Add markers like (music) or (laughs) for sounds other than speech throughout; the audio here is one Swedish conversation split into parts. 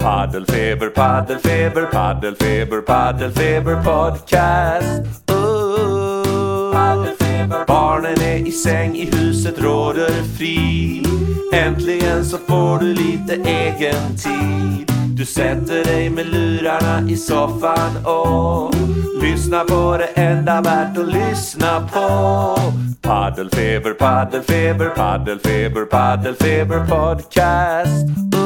Paddelfeber, paddelfeber, paddelfeber, paddelfeber podcast. Oh, Barnen är i säng, i huset råder frid. Äntligen så får du lite egen tid. Du sätter dig med lurarna i soffan och lyssnar på det enda värt att lyssna på. Paddelfeber, paddelfeber, paddelfeber, paddelfeber podcast.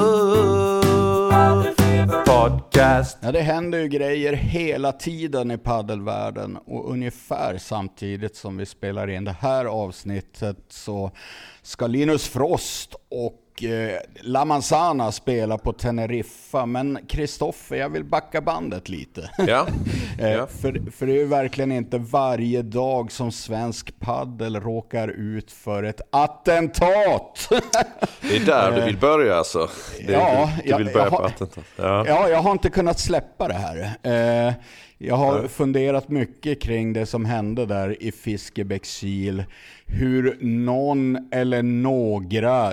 Podcast. Ja, det händer ju grejer hela tiden i paddelvärlden och ungefär samtidigt som vi spelar in det här avsnittet så ska Linus Frost och eh, La Manzana spela på Teneriffa. Men Kristoffer, jag vill backa bandet lite. Ja. (laughs) Eh, ja. För, för det är ju verkligen inte varje dag som svensk paddel råkar ut för ett attentat. (laughs) Det är där du vill börja alltså? Det, Ja, du, du jag- vill börja jag på har- attentat? Ja. Ja, jag har inte kunnat släppa det här. Eh, jag har funderat mycket kring det som hände där i Fiskebäckskil. Hur någon eller några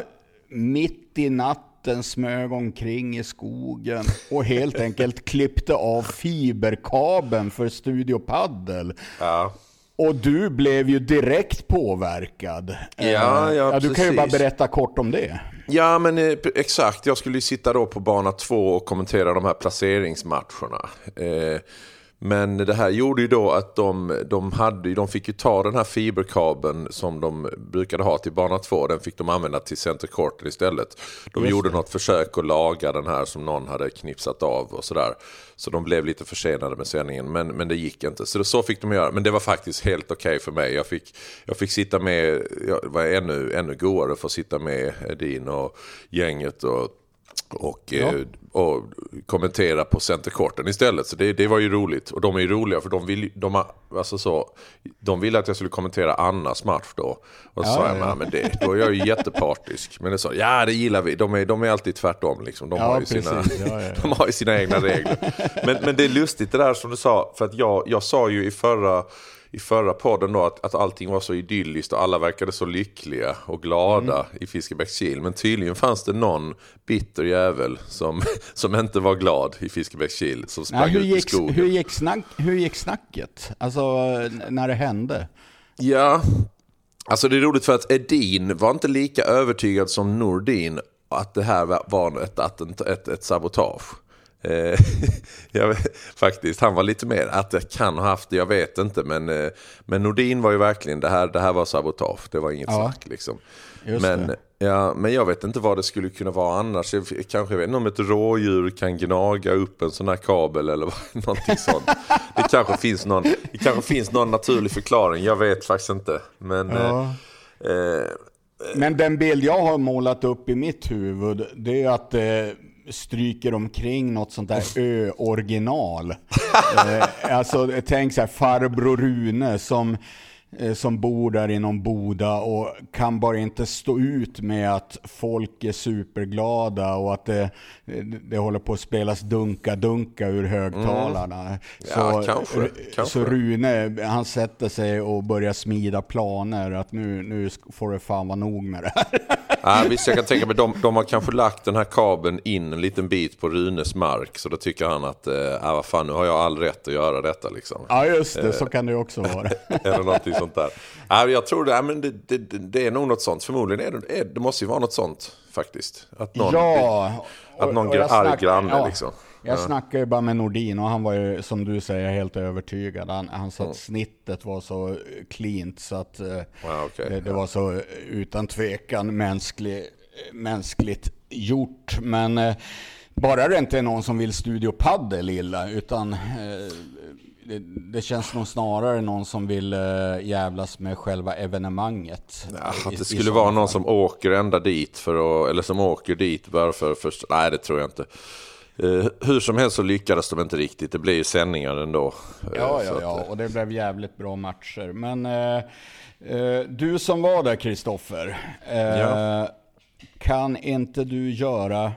mitt i natten smög omkring i skogen och helt (laughs) enkelt klippte av fiberkabeln för Studio Paddel. Ja. Och du blev ju direkt påverkad. Ja, ja, Eh, Du kan ju bara berätta kort om det. Ja, men eh, exakt. Jag skulle ju sitta då på bana två och kommentera de här placeringsmatcherna. Eh, men det här gjorde ju då att de, de, hade, de fick ju ta den här fiberkabeln som de brukade ha till bana två. Den fick de använda till center court istället. De Just gjorde det. något försök att laga den här som någon hade knipsat av och sådär. Så de blev lite försenade med sändningen, men, men det gick inte. Så det, så fick de göra. Men det var faktiskt helt okej för mig. Jag fick, jag fick sitta med, jag var ännu, ännu godare för att sitta med Edin och gänget och, och, Ja. eh, och kommentera på centerkorten istället. Så det, det var ju roligt. Och de är ju roliga för de vill, de, har- alltså så, de ville att jag skulle kommentera Annas match då. Och så Ja, sa jag, ja. "Nej, men det, då är jag ju jättepartisk. Men det sa ja det gillar vi. De är, de är alltid tvärtom liksom. De, Ja, har ju sina, precis. Ja. (laughs) de har ju sina egna regler. Men, men det är lustigt det där som du sa. För att jag, jag sa ju i förra, i förra podden då att, att allting var så idylliskt och alla verkade så lyckliga och glada Mm. i Fiskebäckskil. Men tydligen fanns det någon bitter jävel som, (laughs) som inte var glad i Fiskebäckskil. Som sprang Nej, hur, ut i gick, skogen. hur, gick snack, hur gick snacket? Alltså när det hände? Ja, alltså det är roligt för att Edin var inte lika övertygad som Nordin att det här var- ett, attent, ett, ett sabotage. Eh, (laughs) jag faktiskt, han var lite mer att jag kan ha haft det, jag vet inte. Men, eh, men Nordin var ju verkligen, det här, det här var sabotage, det var inget Ja, snack liksom. just Men, det. ja, men jag vet inte vad det skulle kunna vara annars. Jag, kanske jag vet inte om ett rådjur kan gnaga upp en sån här kabel eller (laughs) vad- någonting sånt. Det kanske finns någon, det kanske finns någon naturlig förklaring, jag vet faktiskt inte. Men, Ja. eh, eh, Men den bild jag har målat upp i mitt huvud, det är att det stryker omkring något sånt där ö-original. (laughs) eh, alltså tänk så här farbror Rune som, som bor där i någon boda och kan bara inte stå ut med att folk är superglada och att det, det håller på att spelas dunka-dunka ur högtalarna. Ja, kanske, Ru- kanske. så Rune, han sätter sig och börjar smida planer att nu, nu får det fan vara nog med det här. (laughs) ja, visst, jag kan tänka mig, de, de har kanske lagt den här kabeln in en liten bit på Runes mark. Så då tycker han att, eh, ah, vad fan, nu har jag all rätt att göra detta liksom. Ja just det, så kan det också vara. (laughs) Eller någonting sånt där. Ja, jag tror det, ja, men det, det, det är nog något sånt. Förmodligen är det, det måste ju vara något sånt faktiskt. Att någon, ja! att någon och jag arg snack- granne ja, liksom. Jag snackade ju bara med Nordin och han var ju som du säger helt övertygad. Han, han sa att snittet var så cleant så att eh, Ja, okej. det, det var så utan tvekan mänsklig, mänskligt gjort. Men eh, bara det inte är någon som vill Studio Paddel illa utan eh, det, det känns nog snarare någon som vill eh, jävlas med själva evenemanget. Ja, att det skulle vara någon fall. som åker ända dit för att, eller som åker dit bara för först. Nej, det tror jag inte. Eh, hur som helst så lyckades de inte riktigt. Det blev ju sändningar ändå. Eh, Ja, ja, att, ja, eh, och det blev jävligt bra matcher. Men eh, du som var där, Kristoffer. Ja. Kan inte du göra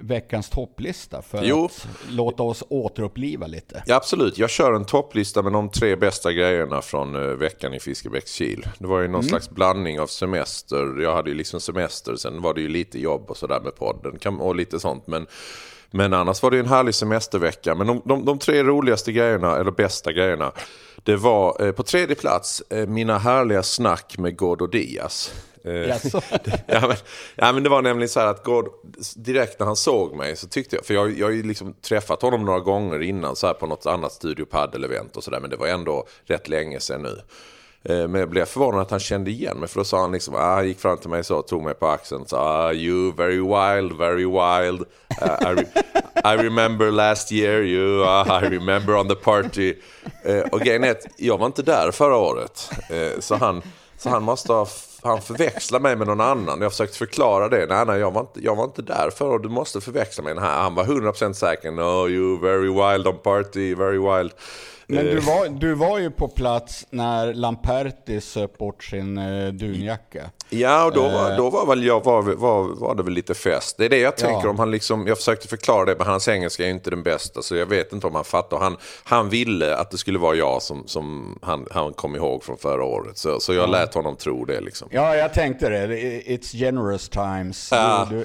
veckans topplista för Jo. att låta oss återuppliva lite? Ja, absolut. Jag kör en topplista med de tre bästa grejerna från eh, veckan i Fiskebäckskil. Det var ju någon slags blandning av semester. Jag hade ju liksom semester, sen var det ju lite jobb och sådär med podden och lite sånt. Men, Men annars var det en härlig semestervecka. Men de, de, de tre roligaste grejerna, eller bästa grejerna, det var eh, på tredje plats eh, mina härliga snack med Gordo Diaz. Eh, Jaså? (laughs) ja, men, ja men det var nämligen så här att Gord, direkt när han såg mig så tyckte jag, för jag, jag har ju liksom träffat honom några gånger innan så här på något annat Studio Padel-event och sådär, men det var ändå rätt länge sedan nu. Eh, Men jag blev förvånad att han kände igen mig, för då sa han liksom, ah, gick fram till mig så, tog mig på axeln och sa, ah, you very wild, very wild. Uh, I, re (laughs) I remember last year you, uh, I remember on the party. Eh, och grejen är att jag var inte där förra året, så han, så han måste ha han förväxlar mig med någon annan. Jag försökte förklara det. Nej, nej, jag var inte, jag var inte där för och du måste förväxla mig. Nej, han var 100% säker. No, you very wild on party, very wild. Men Eh, du var, du var ju på plats när Lamperti söp bort sin eh, dunjacka. Ja, och då var, då var väl jag, var, var, var det väl lite fest. Det är det jag tänker Ja. om han liksom, jag försökte förklara det, men hans engelska är inte den bästa, så jag vet inte om han fattar. Han, han ville att det skulle vara jag som, som han, han kom ihåg från förra året, så, så jag lät honom tro det liksom. Ja, jag tänkte det. It's generous times. Ja. Du,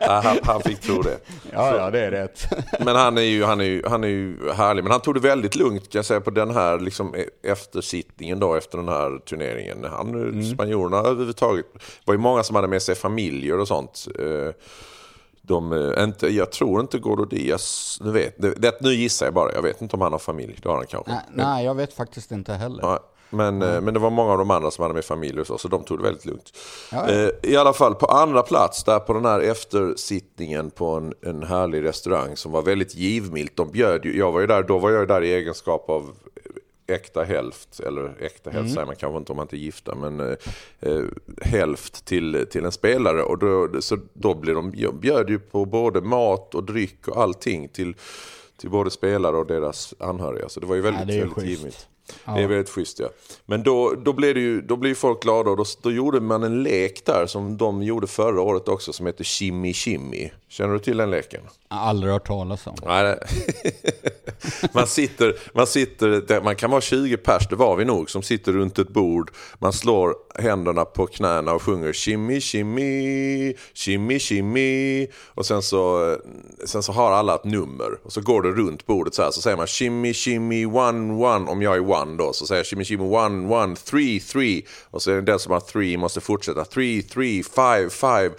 Ja, han, han fick tro det. (laughs) ja, ja, det är rätt. (laughs) Men han är, ju, han, är ju, han är ju härlig. Men han tog det väldigt lugnt kan jag säga på den här liksom, eftersittningen då efter den här turneringen. Han, Mm. Spanjorerna överhuvudtaget. Det var ju många som hade med sig familjer och sånt. Eh, De, eh, inte, jag tror inte Gordo Diaz, nu, vet, det, nu gissar jag bara, jag vet inte om han har familj, det har han kanske. Nej, nej, jag vet faktiskt inte heller. Ja, men, eh, men det var många av de andra som hade med familj och så, så de tog det väldigt lugnt. Ja, ja. Eh, I alla fall på andra plats, där på den här eftersittningen på en, en härlig restaurang som var väldigt givmilt. De bjöd ju, jag var ju där, då var jag där i egenskap av äkta hälft, eller äkta hälft säger man kanske inte om man inte är gifta, men eh, eh, hälft till, till en spelare. Och då, så då blev de, bjöd ju på både mat och dryck och allting till, till både spelare och deras anhöriga. Så det var ju väldigt, Ja, väldigt schysst. Givmilt. Det är väldigt schysst ja. Men då, då, blev det ju, då blev folk glada och då, då gjorde man en lek där som de gjorde förra året också som heter Shimmy Shimmy. Känner du till den leken? Jag har aldrig hört talas om. Nej, (laughs) man sitter, man sitter, man kan vara 20 pers, det var vi nog, som sitter runt ett bord. Man slår händerna på knäna och sjunger shimmy, shimmy, shimmy, shimmy. Och sen så, sen så har alla ett nummer och så går det runt bordet så här. Så säger man shimmy, shimmy, one, one. Om jag är one då så säger shimmy, shimmy, one, one, three, three. Och så är det den som har three måste fortsätta. Three, three, five, five.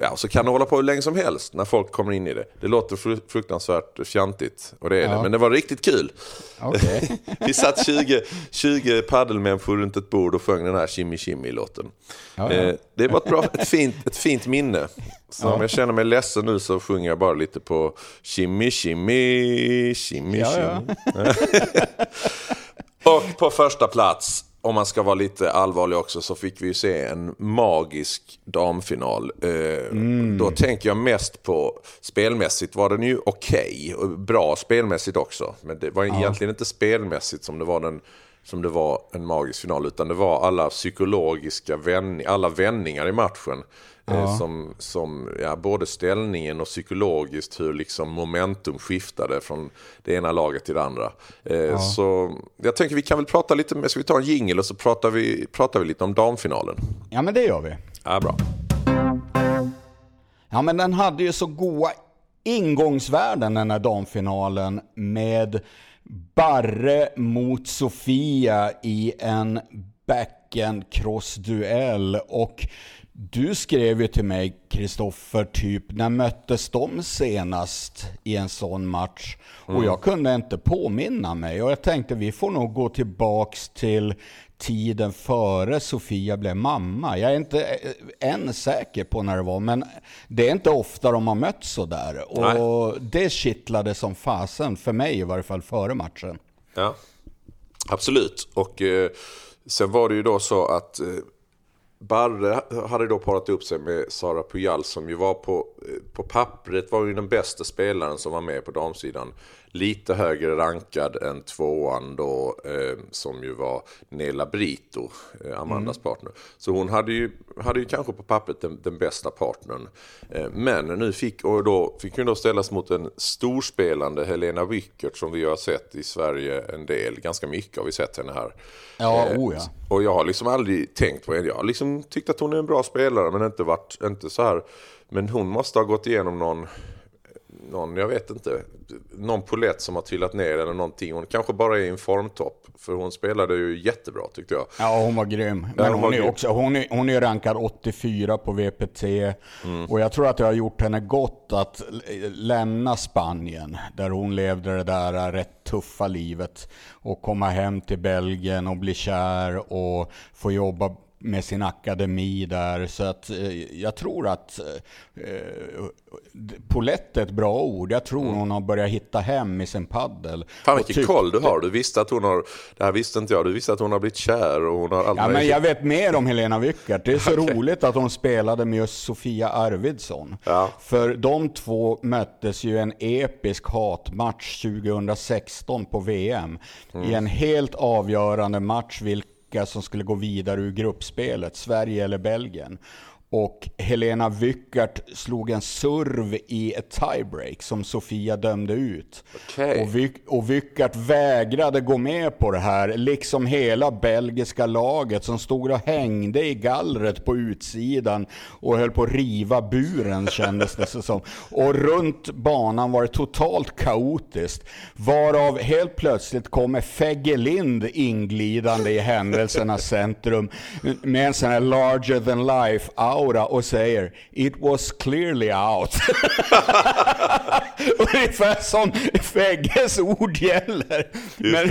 Ja, så kan det hålla på hur länge som helst när folk kommer in i det. Det låter fru- fruktansvärt fjantigt, och det är det. Men det var riktigt kul. Okej. (laughs) Vi satt 20, 20 paddelmänniskor runt ett bord och sjöng den här Shimmy Shimmy-låten. Ja, ja. Eh, det var ett, bra, ett, fint, ett fint minne. Så om jag känner mig ledsen nu så sjunger jag bara lite på Shimmy Shimmy, Shimmy Ja, Shimmy. (laughs) ja. Och på första plats, om man ska vara lite allvarlig också, så fick vi ju se en magisk damfinal. Eh, Då tänker jag mest på, spelmässigt var den ju okej, och bra spelmässigt också. Men det var egentligen inte spelmässigt som det var den som det var en magisk final, utan det var alla psykologiska vändningar, alla vändningar i matchen. Eh, som, som ja, både ställningen och psykologiskt hur liksom momentum skiftade från det ena laget till det andra. Eh, Så jag tänker vi kan väl prata lite, med- ska vi ta en jingle och så pratar vi, pratar vi lite om damfinalen. Ja, men det gör vi. Ja, bra. Ja, men den hade ju så goda ingångsvärden den här damfinalen med Barre mot Sofia i en backend cross-duell. Och du skrev ju till mig, Kristoffer, typ när möttes de senast i en sån match? Och jag kunde inte påminna mig. Och jag tänkte vi får nog gå tillbaks till tiden före Sofia blev mamma. Jag är inte eh, än säker på när det var, men det är inte ofta de har mötts så där. Och det kittlade som fasen, för mig i varje fall, före matchen. Ja, absolut. Och eh, sen var det ju då så att eh, Barre hade då parat upp sig med Sara Pujal som ju var på, eh, på pappret var ju den bästa spelaren som var med på damsidan. Lite högre rankad än tvåan då eh, som ju var Nela Brito, eh, Amandas partner. Så hon hade ju, hade ju kanske på pappret den, den bästa partnern. Eh, men nu fick, och då fick hon då ställas mot en storspelande Helena Wickert som vi har sett i Sverige en del. Ganska mycket har vi sett henne här. Ja, Eh, oh ja. och jag har liksom aldrig tänkt på henne. Jag har liksom tyckt att hon är en bra spelare men inte varit, inte så här. Men hon måste ha gått igenom någon, någon, jag vet inte, någon polett som har trillat ner eller någonting. Hon kanske bara är i en formtopp. För hon spelade ju jättebra tyckte jag. Ja, hon var grym. Men hon hon, var är grym. också, hon, är, hon är rankad 84 på VPT. Mm. Och jag tror att det har gjort henne gott att lämna Spanien, där hon levde det där rätt tuffa livet. Och komma hem till Belgien och bli kär och få jobba med sin akademi där. Så att eh, jag tror att eh, polett är ett bra ord. Jag tror hon har börjat hitta hem i sin paddel. Mm. Fan vilken tyckte- koll du har. Du visste att hon har, det här visste inte jag, du visste att hon har blivit kär och hon har allt Ja, men jag vet mer om Helena Wyckert. Det är så (laughs) roligt att hon spelade med just Sofia Arvidsson. Ja. För de två möttes ju en episk hatmatch 2016 på VM. I en helt avgörande match vilka som skulle gå vidare ur gruppspelet, Sverige eller Belgien. Och Helena Wyckert slog en serv i ett tiebreak som Sofia dömde ut. Okej. Och, Vy- och Wyckert vägrade gå med på det här, liksom hela belgiska laget som stod och hängde i gallret på utsidan och höll på att riva buren kändes det som. Och runt banan var det totalt kaotiskt. Varav helt plötsligt kommer Fegelind inglidande i händelsernas centrum med en sån här larger than life aura och säger It was clearly out. (laughs) Ungefär som Fegges ord gäller. Men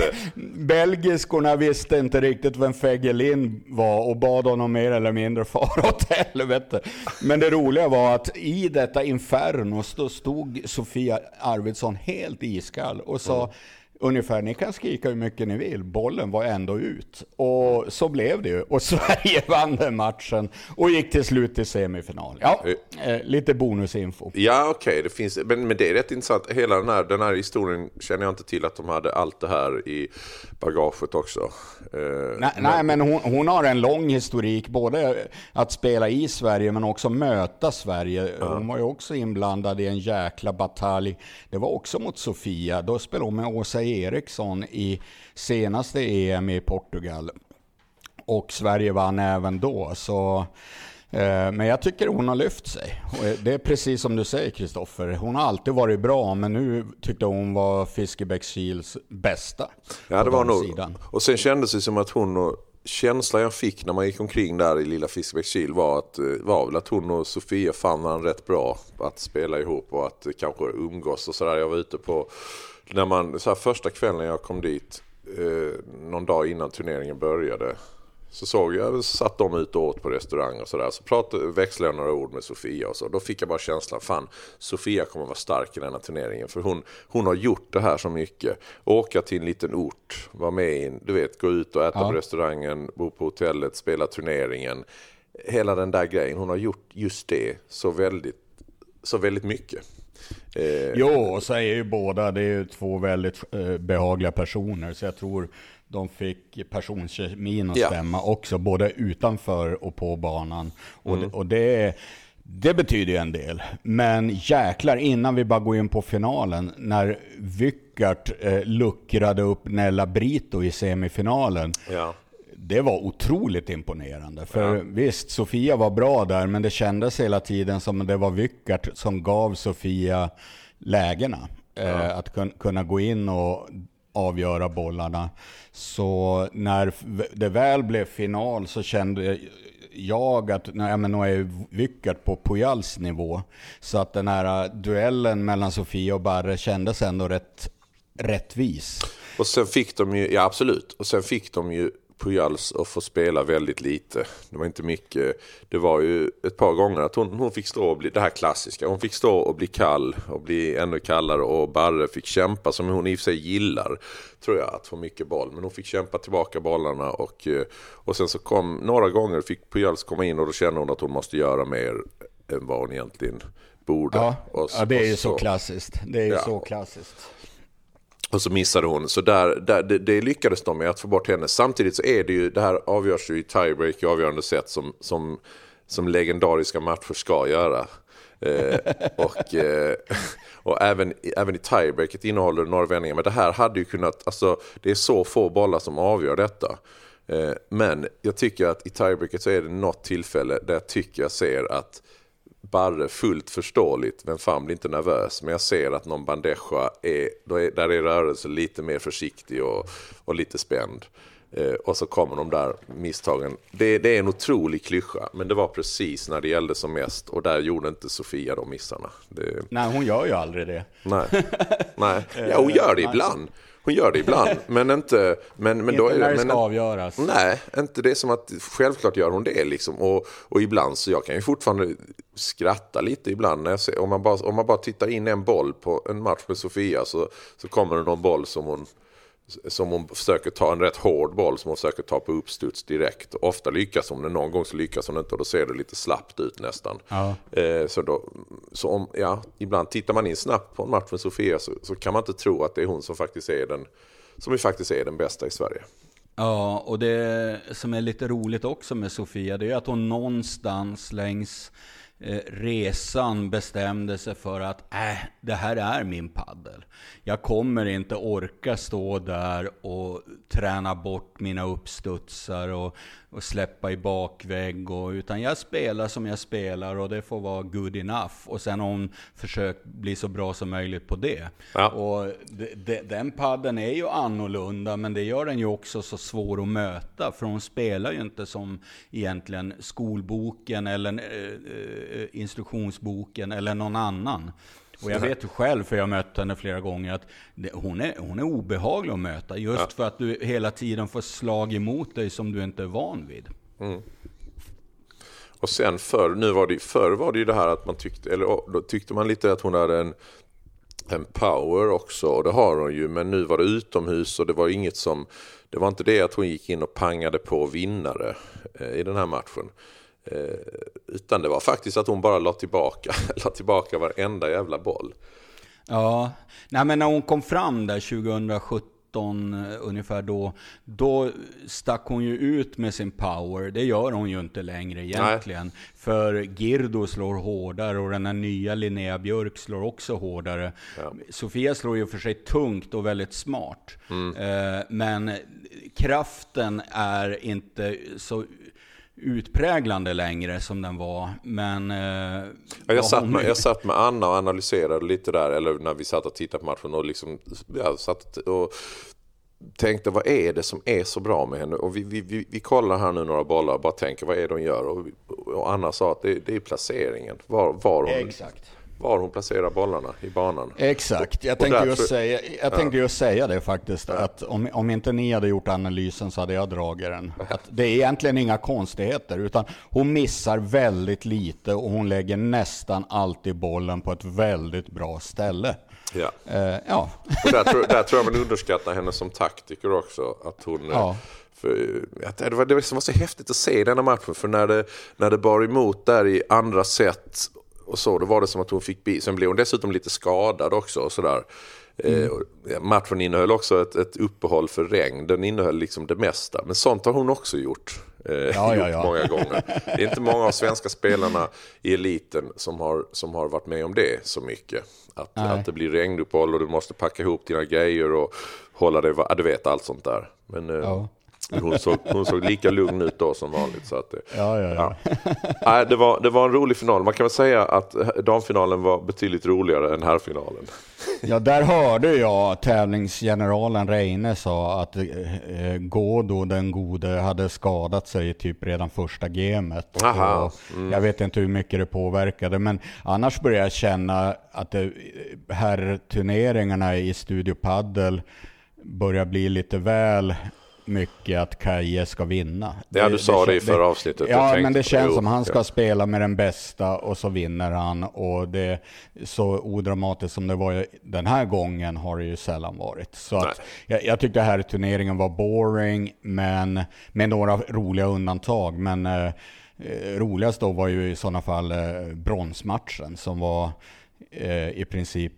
belgiskorna visste inte riktigt vem Fegge Lind var och bad honom mer eller mindre fara åt helvete. Men det roliga var att i detta inferno stod, Sofia Arvidsson helt iskall och sa Ungefär, ni kan skrika hur mycket ni vill, bollen var ändå ut. Och så blev det ju. Och (laughs) Sverige vann den matchen och gick till slut till semifinal. Ja, eh, lite bonusinfo. Ja, okej, det finns, men, men det är rätt intressant. Hela den här, den här historien känner jag inte till att de hade allt det här i bagaget också. Eh, Nej, nej men hon, hon har en lång historik, både att spela i Sverige men också möta Sverige. Hon var ju också inblandad i en jäkla batalj. Det var också mot Sofia. Då spelade hon med Åsa Eriksson i senaste EM i Portugal. Och Sverige vann även då. Så, eh, men jag tycker hon har lyft sig. Det är precis som du säger Kristoffer. Hon har alltid varit bra, men nu tyckte hon var Fiskebäckskils bästa. Ja, det var nog. damsidan. Och sen kändes det som att hon och känslan jag fick när man gick omkring där i lilla Fiskebäckskil var, att, eh, var väl att hon och Sofia fann varandra rätt bra att spela ihop och att eh, kanske umgås och sådär. Jag var ute på, när man, så här, första kvällen jag kom dit, eh, någon dag innan turneringen började, så såg jag, satt de ute och åt på restaurang och sådär. Så pratade, växlade jag några ord med Sofia och så. Då fick jag bara känslan, fan, Sofia kommer vara stark i denna turneringen. För hon, hon har gjort det här så mycket. Åka till en liten ort, vara med i en, du vet, gå ut och äta Ja. på restaurangen, bo på hotellet, spela turneringen. Hela den där grejen, hon har gjort just det så väldigt, så väldigt mycket. Eh, Jo, och så är ju båda, det är ju två väldigt eh, behagliga personer. Så jag tror de fick personkemin att Ja. stämma också, både utanför och på banan. Och, Mm. det, och det, det betyder ju en del. Men jäklar, innan vi bara går in på finalen, när Wyckert eh, luckrade upp Nella Brito i semifinalen. ja. Det var otroligt imponerande. För visst, Sofia var bra där, men det kändes hela tiden som det var Wyckert som gav Sofia lägena. Eh, att kun, kunna gå in och avgöra bollarna. Så när det väl blev final så kände jag att nej, men nu är ju Wyckert på Pujals nivå. Så att den här eh, duellen mellan Sofia och Barre kändes ändå rätt rättvis. Och sen fick de ju, ja absolut, och sen fick de ju Pujals att få spela väldigt lite. Det var inte mycket. Det var ju ett par gånger att hon, hon fick stå och bli, det här klassiska, hon fick stå och bli kall och bli ännu kallare och Barre fick kämpa som hon i och för sig gillar, tror jag, att få mycket boll. Men hon fick kämpa tillbaka bollarna och, eh, och sen så kom, några gånger fick Pujals komma in och då kände hon att hon måste göra mer än vad hon egentligen borde. Ja, Och ja det är ju och så klassiskt. Det är ju Ja. så klassiskt. Och så missade hon. Så där, där, det, det lyckades de med att få bort henne. Samtidigt så är det ju, det här avgörs ju i tiebreak i avgörande sätt som, som, som legendariska matcher ska göra. Eh, och eh, och även, även i tiebreaket innehåller det några vändningar. Men det här hade ju kunnat, alltså det är så få bollar som avgör detta. Eh, men jag tycker att i tiebreaket så är det något tillfälle där jag tycker jag ser att Barre fullt förståeligt. Vem fan blir inte nervös? Men jag ser att någon bandeja är, är där är rörelsen lite mer försiktig och, och lite spänd. Eh, och så kommer de där misstagen. Det, det, är en otrolig klyscha, men det var precis när det gällde som mest. Och där gjorde inte Sofia de missarna. Det... Nej, hon gör ju aldrig det. Nej, (laughs) Nej. Ja, hon gör det ibland. Hon gör det ibland, (laughs) men inte... Men, men inte då är när det men, ska avgöras. Nej, inte det som att självklart gör hon det liksom. Och, och ibland så jag kan ju fortfarande skratta lite ibland när jag ser, om man bara, om man bara tittar in en boll på en match med Sofia så, så kommer det någon boll som hon som hon försöker ta en rätt hård boll som hon försöker ta på uppstuds direkt. Ofta lyckas hon, men någon gång så lyckas hon inte och då ser det lite slappt ut nästan. Ja. Eh, så då, så om, ja, ibland tittar man in snabbt på en match med Sofia så, så kan man inte tro att det är hon som faktiskt är den, som faktiskt är den bästa i Sverige. Ja, och det som är lite roligt också med Sofia, det är att hon någonstans längs Eh, resan bestämde sig för att äh, det här är min paddel. Jag kommer inte orka stå där och träna bort mina uppstudsar och, och släppa i bakvägg. Och, utan jag spelar som jag spelar och det får vara good enough. Och sen har hon försökt bli så bra som möjligt på det. Ja. Och de, de, den padden är ju annorlunda, men det gör den ju också så svår att möta. För hon spelar ju inte som egentligen skolboken eller eh, eh, instruktionsboken eller någon annan. Och jag vet ju själv, för jag har mött henne flera gånger, att det, hon, är, hon är obehaglig att möta. Just Ja. för att du hela tiden får slag emot dig som du inte är van vid. Och sen förr, nu var det, förr var det ju det här att man tyckte, eller då tyckte man lite att hon hade en, en power också och det har hon ju men nu var det utomhus och det var inget som, det var inte det att hon gick in och pangade på vinnare eh, i den här matchen. Eh, utan det var faktiskt att hon bara la tillbaka, (laughs) la tillbaka varenda jävla boll. Ja, nej men när hon kom fram där 2017 eh, ungefär då, då stack hon ju ut med sin power. Det gör hon ju inte längre egentligen. För Girdo slår hårdare och den här nya Linnea Björk slår också hårdare. Sofia slår ju för sig tungt och väldigt smart. Eh, men kraften är inte så utpräglande längre som den var. Men... Eh, Ja, jag, satt med, jag satt med Anna och analyserade lite där, eller när vi satt och tittade på matchen och liksom, jag satt och tänkte vad är det som är så bra med henne? Och vi, vi, vi, vi kollar här nu några bollar och bara tänker vad är det hon gör? Och, och Anna sa att det, det är placeringen, var, var, hon, Exakt. Var hon placerar bollarna i banan. Exakt, jag tänkte därför- just säga, jag tänkte just säga det faktiskt. Att om, om inte ni hade gjort analysen så hade jag dragit den. Att det är egentligen inga konstigheter, utan hon missar väldigt lite och hon lägger nästan alltid bollen på ett väldigt bra ställe. Ja. Eh, ja, Och där, tror, där tror jag man underskattar henne som taktiker också. Att hon, Ja. för, det, var, det var så häftigt att se i denna matchen. För när det, när det bar emot där i andra set och så, då var det som att hon fick bi. Sen blev hon dessutom lite skadad också. Och sådär. Eh, ja, matchen innehöll också ett, ett uppehåll för regn. Den innehöll liksom det mesta. Men sånt har hon också gjort. Eh, Ja, (laughs) ja, gjort ja. många gånger. Det är inte många av svenska (laughs) spelarna i eliten som har, som har varit med om det så mycket. Att, Nej. att det blir regnuppehåll och du måste packa ihop dina grejer och hålla dig, ja, du vet allt sånt där. Men eh, Ja. Hon, såg, hon såg lika lugn ut då som vanligt. Så att, det- ja, ja. ja. Nej, det, var, det var en rolig final. Man kan väl säga att damfinalen var betydligt roligare än herrfinalen. Ja, där hörde jag tävlingsgeneralen Reine sa att eh, Godo, den gode, hade skadat sig typ redan första gamet. Och Jag vet inte hur mycket det påverkade, men annars börjar jag känna att det, här turneringarna i Studio Paddle börjar bli lite väl mycket att Kaje ska vinna. Ja, du sa det i kän- förra avsnittet. Ja, tänkte men det känns Jo, som han ska ja. spela med den bästa och så vinner han. Och det så odramatiskt som det var den här gången har det ju sällan varit. Så att jag, jag tyckte här turneringen var boring, men med några roliga undantag. Men eh, eh, roligast då var ju i sådana fall eh, bronsmatchen som var eh, i princip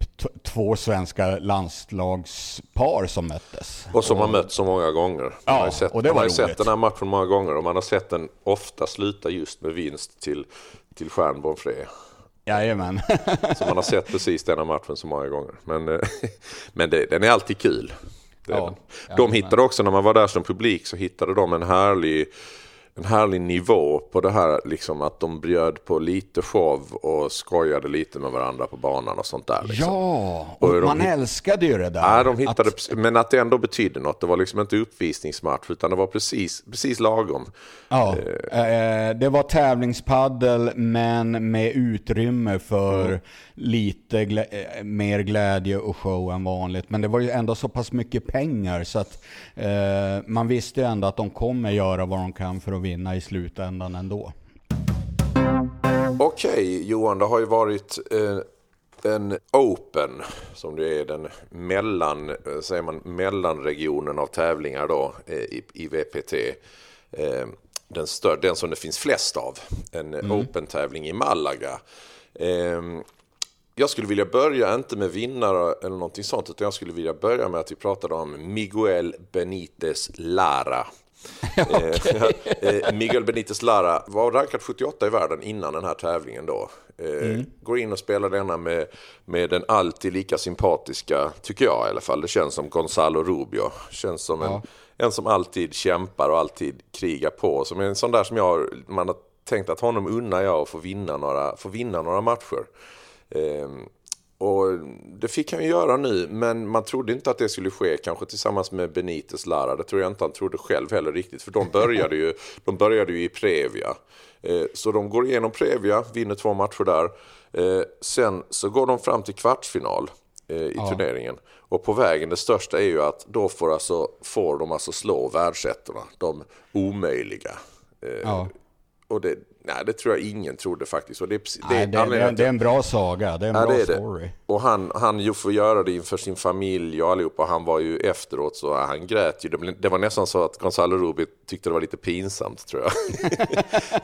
två svenska landslagspar som möttes. Och som har mött så många gånger. Man Ja, har ju sett, och det man var har ju sett den här matchen många gånger och man har sett den ofta sluta just med vinst till, till Stjärnborn Fre. Jajamän. Så man har sett precis denna matchen så många gånger. Men, eh, (laughs) men det, den är alltid kul. Det är Ja, den. de hittade också, när man var där som publik, så hittade de en härlig en härlig nivå på det här, liksom att de bjöd på lite show och skojade lite med varandra på banan och sånt där. Liksom. Ja, och, Och man älskade ju det där. Nej, de hittade, Att, men att det ändå betydde något. Det var liksom inte uppvisningsmatch utan det var precis, precis lagom. ja, eh, det var tävlingspaddel men med utrymme för Mm. lite glä, eh, mer glädje och show än vanligt. Men det var ju ändå så pass mycket pengar så att eh, man visste ju ändå att de kommer göra vad de kan för att vinna i slutändan ändå. Okej Johan, det har ju varit eh, en Open som det är den mellan, eh, säger man, mellanregionen av tävlingar då eh, i, i VPT. Eh, den, stör, den som det finns flest av. En Open-tävling i Malaga. Jag skulle vilja börja, inte med vinnare eller någonting sånt, utan jag skulle vilja börja med att vi pratade om Miguel Benitez Lara. (laughs) Eh, eh, Miguel Benitez Lara var rankad 78 i världen innan den här tävlingen då. Eh, Går in och spelar denna med, med den alltid lika sympatiska, tycker jag i alla fall, det känns som Gonzalo Rubio. Känns som en, en som alltid kämpar och alltid krigar på. Som en sån där som jag, man har tänkt att honom unnar jag att få vinna några, få vinna några matcher. Och det fick han ju göra nu, men man trodde inte att det skulle ske kanske tillsammans med Benitez Lara. Det tror jag inte han trodde själv heller riktigt, för de började ju, (laughs) de började ju i Previa. Eh, så de går igenom Previa, vinner två matcher där. Eh, sen så går de fram till kvartsfinal eh, i turneringen. Och på vägen, det största är ju att då får, alltså, får de alltså slå världsettorna, de omöjliga. Ja. Och det, nej, det tror jag ingen trodde faktiskt. Och det, Nej, det, det, det är en bra saga, det är en Ja, bra är story. Och han, han ju får göra det inför sin familj och allihopa. Han var ju efteråt så han grät ju. Det, var nästan så att Gonzalo Rubi tyckte det var lite pinsamt tror jag.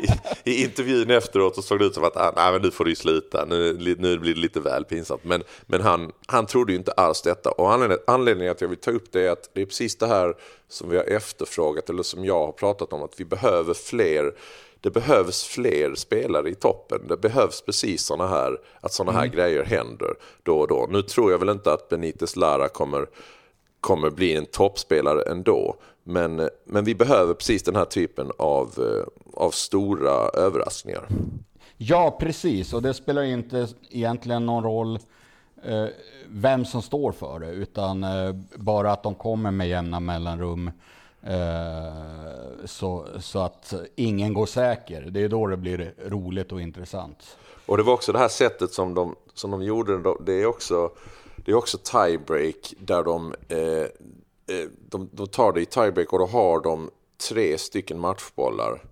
(laughs) I, I intervjun efteråt så såg det ut som att ah, nej, men nu får du sluta. Nu, nu blir det lite väl pinsamt. Men, men han, han trodde ju inte alls detta. Och anledningen, anledningen att jag vill ta upp det är att det är precis det här som vi har efterfrågat eller som jag har pratat om. Att vi behöver fler det behövs fler spelare i toppen. Det behövs precis sådana här, att sådana här grejer händer då och då. Nu tror jag väl inte att Benitez Lara kommer, kommer bli en toppspelare ändå. Men, men vi behöver precis den här typen av, eh, av stora överraskningar. Ja, precis. Och det spelar inte egentligen någon roll eh, vem som står för det, utan eh, bara att de kommer med jämna mellanrum. Eh, så, så att ingen går säker. Det är då det blir roligt och intressant. Och det var också det här sättet som de, som de gjorde det. Är också, det är också tiebreak där de, eh, eh, de, de tar det i tiebreak och då har de tre stycken matchbollar.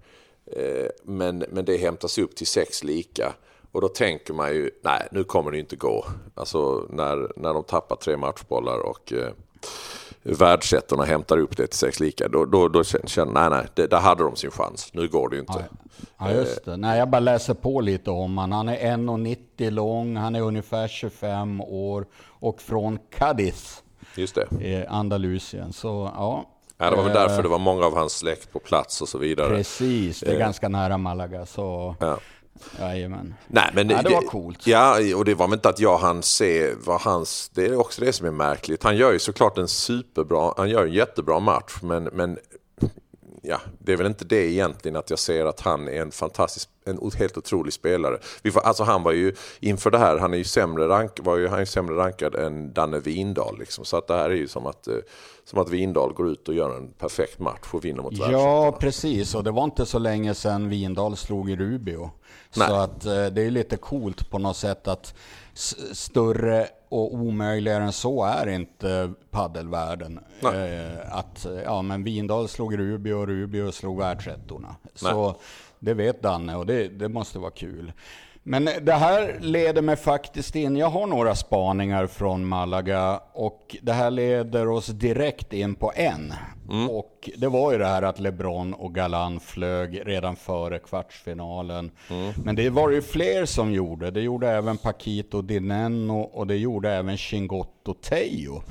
Men, men det hämtas upp till sex lika. Och då tänker man ju, nej nu kommer det inte gå. Alltså när, när de tappar tre matchbollar och eh, världsettorna hämtar upp det till sex lika. Då, då, då känner nej nej, det, där hade de sin chans. Nu går det ju inte. Ja, just det. Nej, jag bara läser på lite om han. Han är 1,90 lång, han är ungefär 25 år och från Cadiz Just det. i Andalusien. Så ja. Ja, det var väl Eh, därför det var många av hans släkt på plats och så vidare. Precis, det är ganska nära Malaga. Så Ja. Jajamän. Nej, men Ja, det var coolt. Ja, och det var väl inte att jag han se vad hans... Det är också det som är märkligt. Han gör ju såklart en superbra... Han gör en jättebra match, men... men ja, det är väl inte det egentligen att jag ser att han är en fantastisk, en helt otrolig spelare. Vi får, alltså han var ju, inför det här, han är ju sämre, rank, var ju, han är sämre rankad än Danne Windahl. Liksom. Så att det här är ju som att, eh, som att Windahl går ut och gör en perfekt match och vinner mot Ja, precis. Och det var inte så länge sedan Vindal slog i Rubio. Nej. Så att eh, det är lite coolt på något sätt att större och omöjligare än så är inte paddelvärlden. Eh, att ja, men Vindal slog Rubio och Rubio slog världsettorna. Så det vet Danne och det, det måste vara kul. Men det här leder mig faktiskt in, jag har några spaningar från Malaga och det här leder oss direkt in på en. Och det var ju det här att LeBron och Galan flög redan före kvartsfinalen. Men det var ju fler som gjorde. Det gjorde även Paquito Dineno och det gjorde även Chingotto Teo.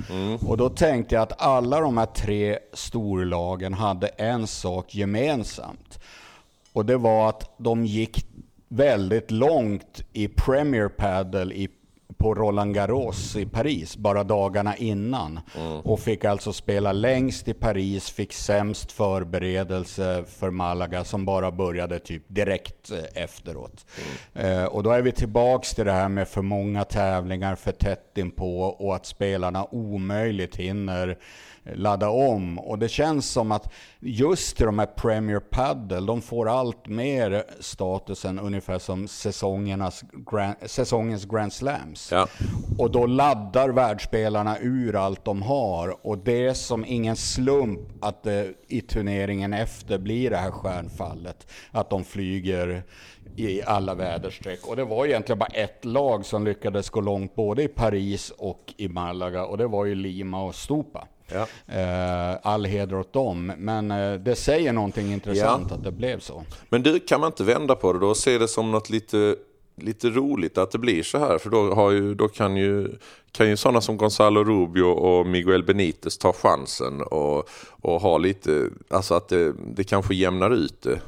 Och då tänkte jag att alla de här tre storlagen hade en sak gemensamt. Och det var att de gick väldigt långt i Premier Padel i på Roland Garros i Paris bara dagarna innan. Och fick alltså spela längst i Paris, fick sämst förberedelse för Malaga som bara började typ direkt eh, efteråt. Eh, och då är vi tillbaks till det här med för många tävlingar för tätt inpå och att spelarna omöjligt hinner ladda om. Och det känns som att just de här Premier Padel, de får allt mer statusen ungefär som säsongernas grand, säsongens Grand Slams. Ja. Och då laddar världsspelarna ur allt de har. Och det är som ingen slump att det i turneringen efter blir det här stjärnfallet. Att de flyger i alla väderstreck. Och det var egentligen bara ett lag som lyckades gå långt både i Paris och i Malaga. Och det var ju Lima och Stupa. Ja. Eh, all heder åt dem. Men eh, det säger någonting intressant Ja. att det blev så. Men du, kan man inte vända på det då och se det som något lite, lite roligt att det blir så här? För då, har ju, då kan, ju, kan ju sådana som Gonzalo Rubio och Miguel Benitez ta chansen och, och ha lite, alltså att det, det kanske jämnar ut det.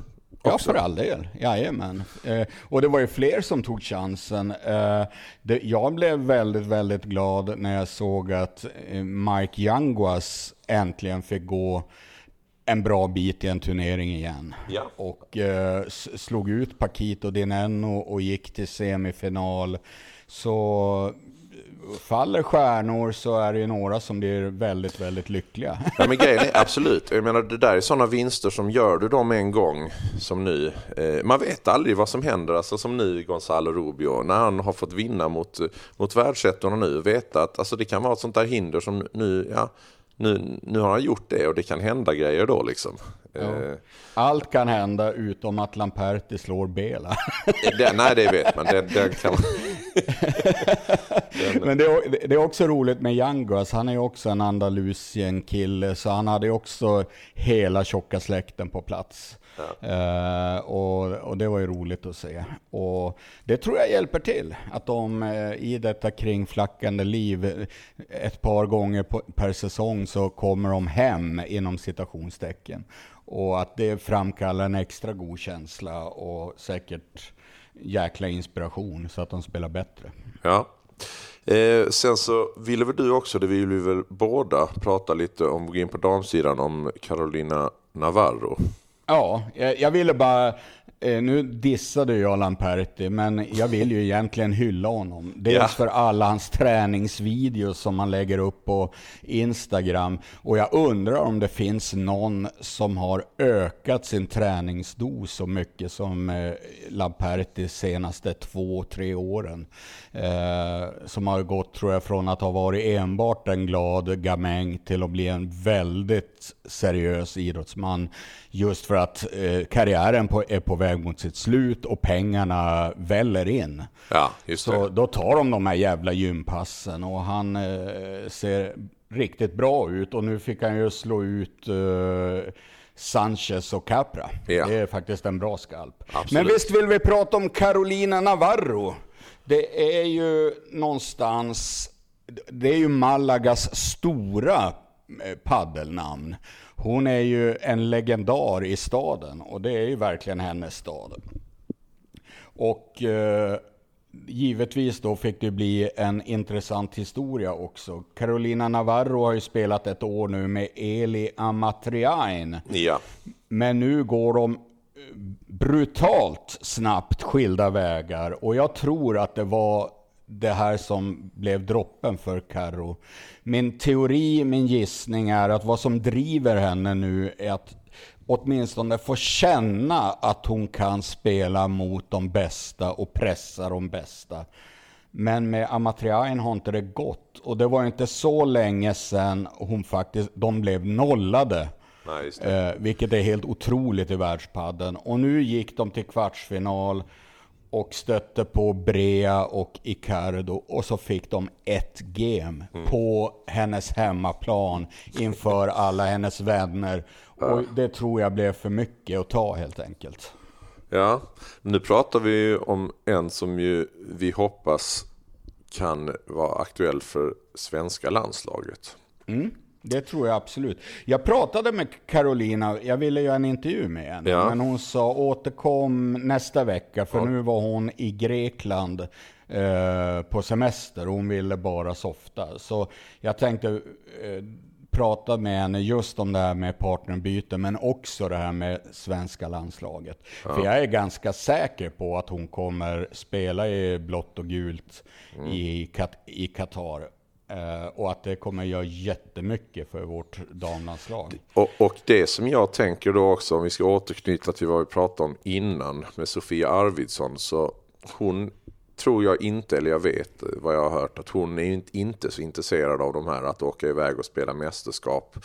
Ja, för all del. Jajamän. Eh, och det var ju fler som tog chansen. Eh, det, jag blev väldigt, väldigt glad när jag såg att eh, Mike Yanguas äntligen fick gå en bra bit i en turnering igen. Ja. Och eh, slog ut Paquito Dineno och gick till semifinal. Så faller stjärnor så är det ju några som blir väldigt, väldigt lyckliga. (laughs) Ja, men grejen är absolut, jag menar det där är sådana vinster som gör du dem en gång som nu. Eh, man vet aldrig vad som händer, alltså som nu Gonzalo Rubio, när han har fått vinna mot, mot världsettorna nu, veta att alltså, det kan vara ett sånt där hinder som nu, ja, nu, nu har han gjort det och det kan hända grejer då liksom. Eh, Allt kan hända utom att Lamperti slår Bela. det, nej, det vet man. Det, det kan man. (laughs) (laughs) Men det är, det är också roligt med Yanguas. Han är ju också en Andalusien kille, så han hade ju också hela tjocka släkten på plats. Eh, och, och det var ju roligt att se. Och det tror jag hjälper till. Att de eh, i detta kringflackande liv eh, ett par gånger på, per säsong så kommer de hem inom citationstecken. Och att det framkallar en extra god känsla och säkert jäkla inspiration så att de spelar bättre. Ja. Eh, sen så ville väl du också, det vill vi väl båda prata lite om, gå in på damsidan om Carolina Navarro. Ja, jag, jag ville bara, nu dissade jag Lamperti, men jag vill ju egentligen hylla honom. Dels Ja. för alla hans träningsvideos som han lägger upp på Instagram. Och jag undrar om det finns någon som har ökat sin träningsdos så mycket som eh, Lamperti senaste två, tre åren. Eh, som har gått, tror jag, från att ha varit enbart en glad gamäng till att bli en väldigt seriös idrottsman. Just för att eh, karriären på, är på väg mot sitt slut och pengarna väller in. Ja, Så det. då tar de de här jävla gympassen och han eh, ser riktigt bra ut. Och nu fick han ju slå ut eh, Sanchez och Capra. Ja. Det är faktiskt en bra skalp. Absolut. Men visst vill vi prata om Carolina Navarro. Det är ju någonstans, det är ju Malagas stora eh, paddelnamn. Hon är ju en legendar i staden och det är ju verkligen hennes stad. Och eh, givetvis då fick det bli en intressant historia också. Carolina Navarro har ju spelat ett år nu med Eli Amatriain. Ja. Men nu går de eh, brutalt snabbt skilda vägar och jag tror att det var det här som blev droppen för Karo. Min teori, min gissning är att vad som driver henne nu är att åtminstone få känna att hon kan spela mot de bästa och pressa de bästa. Men med Amatriain har inte det gått. Och det var inte så länge sedan hon faktiskt, de blev nollade. Nej. Eh, vilket är helt otroligt i världspadden. Och nu gick de till kvartsfinal och stötte på Brea och Icardo och så fick de ett game på hennes hemmaplan inför alla hennes vänner. Och det tror jag blev för mycket att ta helt enkelt. Ja, nu pratar vi ju om en som ju vi hoppas kan vara aktuell för svenska landslaget. Det tror jag absolut. Jag pratade med Carolina, jag ville göra en intervju med henne. Ja. Men hon sa återkom nästa vecka, för nu var hon i Grekland eh, på semester. Hon ville bara softa. Så jag tänkte eh, prata med henne just om det här med partnerbyte, men också det här med svenska landslaget. För jag är ganska säker på att hon kommer spela i blått och gult i, Kat- i Qatar. Eh, och att det kommer göra jättemycket för vårt damlandslag. Och, och det som jag tänker då också, om vi ska återknyta till vad vi pratade om innan med Sofia Arvidsson, så hon tror jag inte, eller jag vet vad jag har hört, att hon är inte, så intresserad av de här att åka iväg och spela mästerskap.